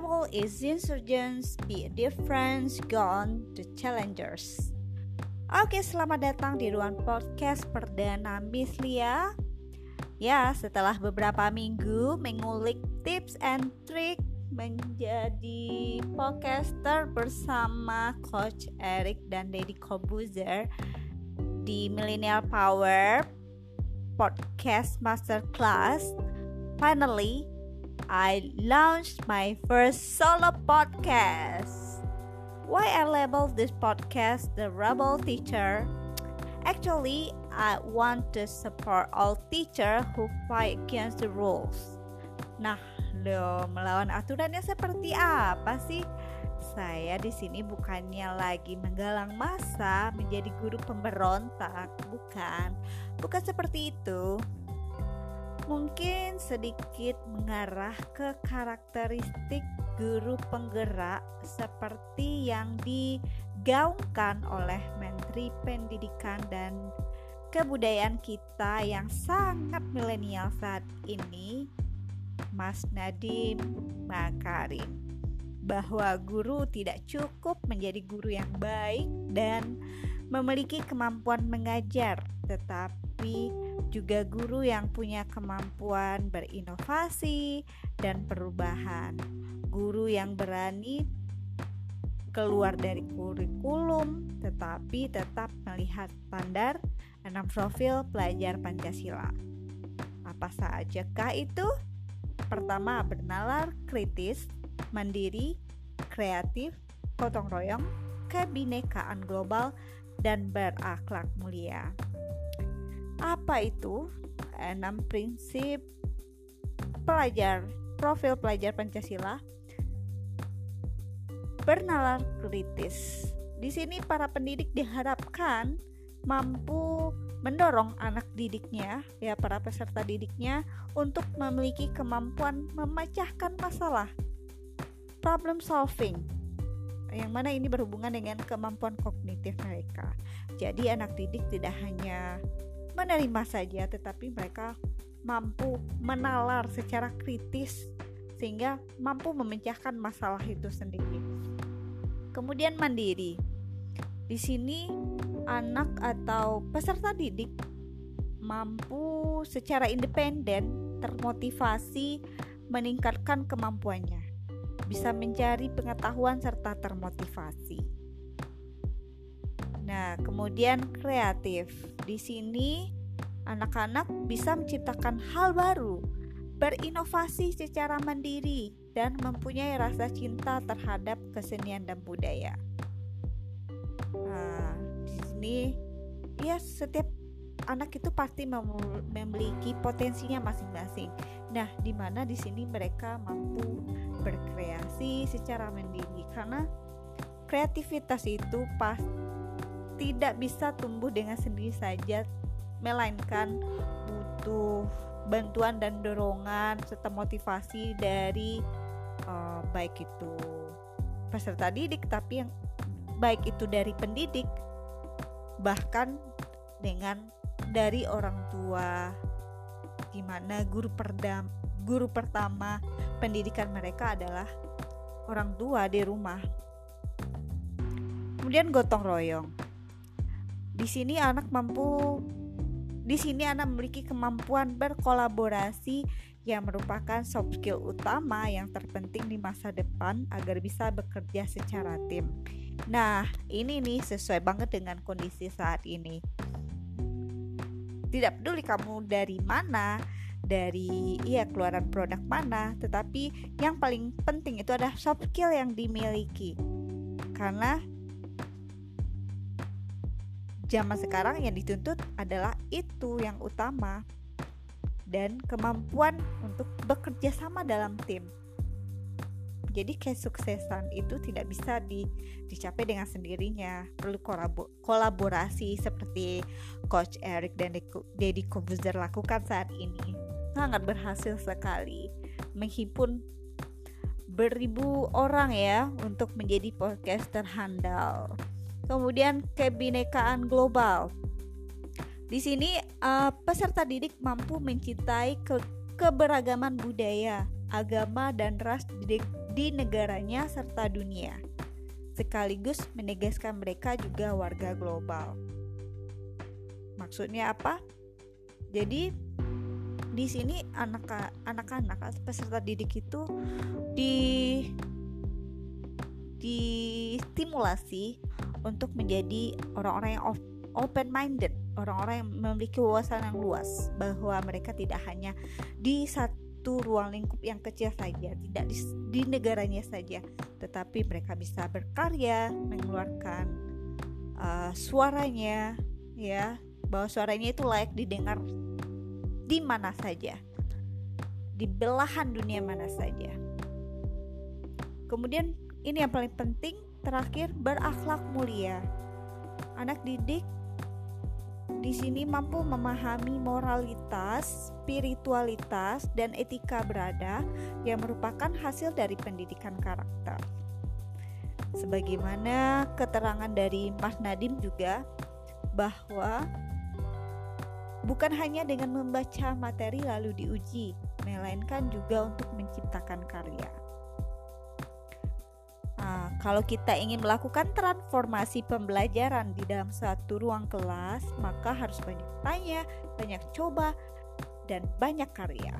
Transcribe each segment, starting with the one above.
rebel is insurgents, be different, gone the challengers. Oke, selamat datang di ruang podcast perdana Miss Lia. Ya, setelah beberapa minggu mengulik tips and trick menjadi podcaster bersama Coach Eric dan Deddy Kobuzer di Millennial Power Podcast Masterclass. Finally, I launched my first solo podcast. Why I label this podcast the Rebel Teacher? Actually, I want to support all teachers who fight against the rules. Nah, Loh, melawan aturannya seperti apa sih? Saya di sini bukannya lagi menggalang masa menjadi guru pemberontak, bukan. Bukan seperti itu. Mungkin sedikit mengarah ke karakteristik guru penggerak seperti yang digaungkan oleh Menteri Pendidikan dan Kebudayaan kita yang sangat milenial saat ini Mas Nadiem Makarim. Bahwa guru tidak cukup menjadi guru yang baik dan memiliki kemampuan mengajar, tetapi juga guru yang punya kemampuan berinovasi dan perubahan. Guru yang berani keluar dari kurikulum tetapi tetap melihat standar enam profil pelajar Pancasila. Apa sajakah itu? Pertama, bernalar kritis, mandiri, kreatif, gotong royong, kebinekaan global, dan berakhlak mulia. Apa itu? Enam prinsip pelajar profil pelajar Pancasila bernalar kritis. Di sini para pendidik diharapkan mampu mendorong anak didiknya, ya para peserta didiknya untuk memiliki kemampuan memecahkan masalah. Problem solving. Yang mana ini berhubungan dengan kemampuan kognitif mereka. Jadi anak didik tidak hanya menerima saja tetapi mereka mampu menalar secara kritis sehingga mampu memecahkan masalah itu sendiri. Kemudian mandiri. Di sini anak atau peserta didik mampu secara independen termotivasi meningkatkan kemampuannya, bisa mencari pengetahuan serta termotivasi. Nah, kemudian kreatif. Di sini anak-anak bisa menciptakan hal baru, berinovasi secara mandiri dan mempunyai rasa cinta terhadap kesenian dan budaya ini ya setiap anak itu pasti memiliki potensinya masing-masing. Nah, di mana di sini mereka mampu berkreasi secara mandiri karena kreativitas itu pas tidak bisa tumbuh dengan sendiri saja, melainkan butuh bantuan dan dorongan serta motivasi dari uh, baik itu peserta didik tapi yang baik itu dari pendidik bahkan dengan dari orang tua. Gimana guru perdam guru pertama pendidikan mereka adalah orang tua di rumah. Kemudian gotong royong di sini anak mampu di sini anak memiliki kemampuan berkolaborasi yang merupakan soft skill utama yang terpenting di masa depan agar bisa bekerja secara tim. Nah, ini nih sesuai banget dengan kondisi saat ini. Tidak peduli kamu dari mana, dari iya keluaran produk mana, tetapi yang paling penting itu adalah soft skill yang dimiliki. Karena zaman sekarang yang dituntut adalah itu yang utama dan kemampuan untuk bekerja sama dalam tim. Jadi kesuksesan itu tidak bisa di, dicapai dengan sendirinya, perlu kolaborasi seperti Coach Eric dan Deddy Kobuzer lakukan saat ini. Sangat berhasil sekali menghimpun beribu orang ya untuk menjadi podcaster handal. Kemudian kebinekaan global. Di sini uh, peserta didik mampu mencintai ke keberagaman budaya, agama dan ras di, di negaranya serta dunia, sekaligus menegaskan mereka juga warga global. Maksudnya apa? Jadi di sini anak-anak peserta didik itu di distimulasi untuk menjadi orang-orang yang open minded, orang-orang yang memiliki wawasan yang luas bahwa mereka tidak hanya di satu ruang lingkup yang kecil saja, tidak di, di negaranya saja, tetapi mereka bisa berkarya, mengeluarkan uh, suaranya, ya, bahwa suaranya itu layak didengar di mana saja, di belahan dunia mana saja. Kemudian ini yang paling penting terakhir berakhlak mulia. Anak didik di sini mampu memahami moralitas, spiritualitas, dan etika berada yang merupakan hasil dari pendidikan karakter. Sebagaimana keterangan dari Mas Nadim juga bahwa bukan hanya dengan membaca materi lalu diuji, melainkan juga untuk menciptakan karya. Kalau kita ingin melakukan transformasi pembelajaran di dalam suatu ruang kelas, maka harus banyak tanya, banyak coba, dan banyak karya.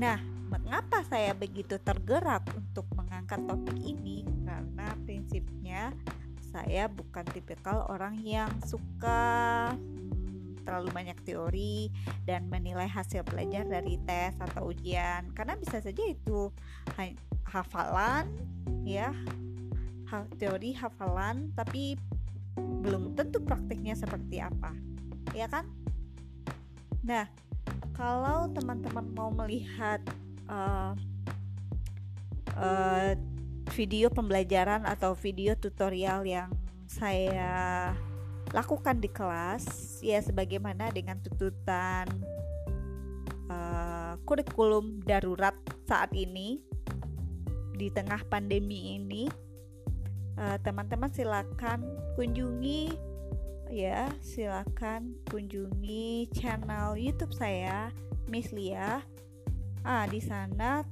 Nah, mengapa saya begitu tergerak untuk mengangkat topik ini? Karena prinsipnya saya bukan tipikal orang yang suka hmm, terlalu banyak teori dan menilai hasil belajar dari tes atau ujian karena bisa saja itu hafalan ya teori hafalan tapi belum tentu praktiknya seperti apa. Ya kan? Nah kalau teman-teman mau melihat uh, uh, video pembelajaran atau video tutorial yang saya lakukan di kelas ya sebagaimana dengan tuntutan uh, kurikulum darurat saat ini di tengah pandemi ini teman-teman uh, silakan kunjungi ya silakan kunjungi channel YouTube saya Miss Lia ah di sana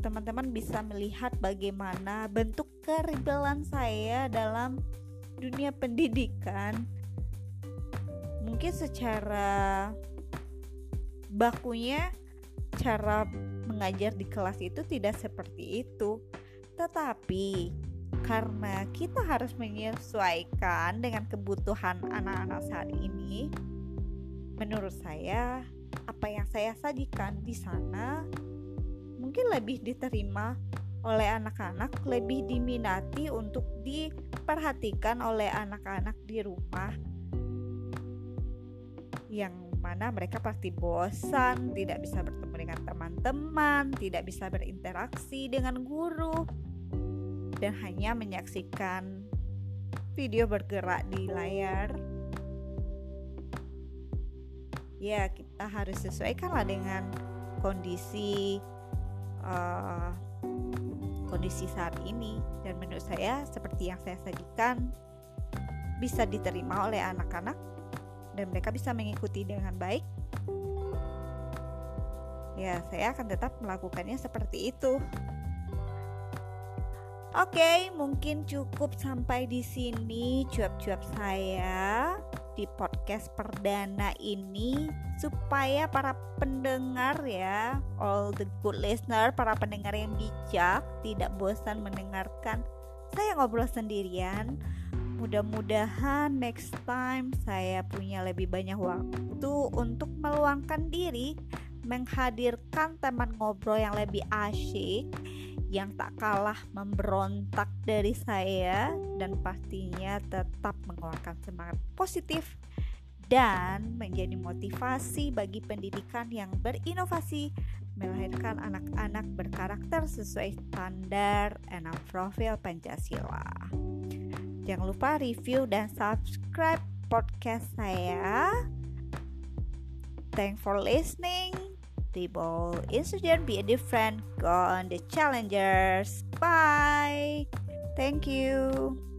teman-teman bisa melihat bagaimana bentuk keribelan saya dalam dunia pendidikan mungkin secara bakunya cara mengajar di kelas itu tidak seperti itu. Tetapi karena kita harus menyesuaikan dengan kebutuhan anak-anak saat ini, menurut saya apa yang saya sajikan di sana mungkin lebih diterima oleh anak-anak, lebih diminati untuk diperhatikan oleh anak-anak di rumah yang mana mereka pasti bosan, tidak bisa bertemu dengan teman-teman, tidak bisa berinteraksi dengan guru, dan hanya menyaksikan video bergerak di layar. Ya, kita harus sesuaikanlah dengan kondisi uh, kondisi saat ini dan menurut saya seperti yang saya sajikan bisa diterima oleh anak-anak dan mereka bisa mengikuti dengan baik, ya saya akan tetap melakukannya seperti itu. Oke, mungkin cukup sampai di sini cuap-cuap saya di podcast perdana ini supaya para pendengar ya, all the good listener, para pendengar yang bijak tidak bosan mendengarkan saya ngobrol sendirian Mudah-mudahan next time saya punya lebih banyak waktu untuk meluangkan diri menghadirkan teman ngobrol yang lebih asyik yang tak kalah memberontak dari saya dan pastinya tetap mengeluarkan semangat positif dan menjadi motivasi bagi pendidikan yang berinovasi melahirkan anak-anak berkarakter sesuai standar enam profil Pancasila. Jangan lupa review dan subscribe podcast saya. Thanks for listening. Table insurgent be a different. Go on the challengers. Bye. Thank you.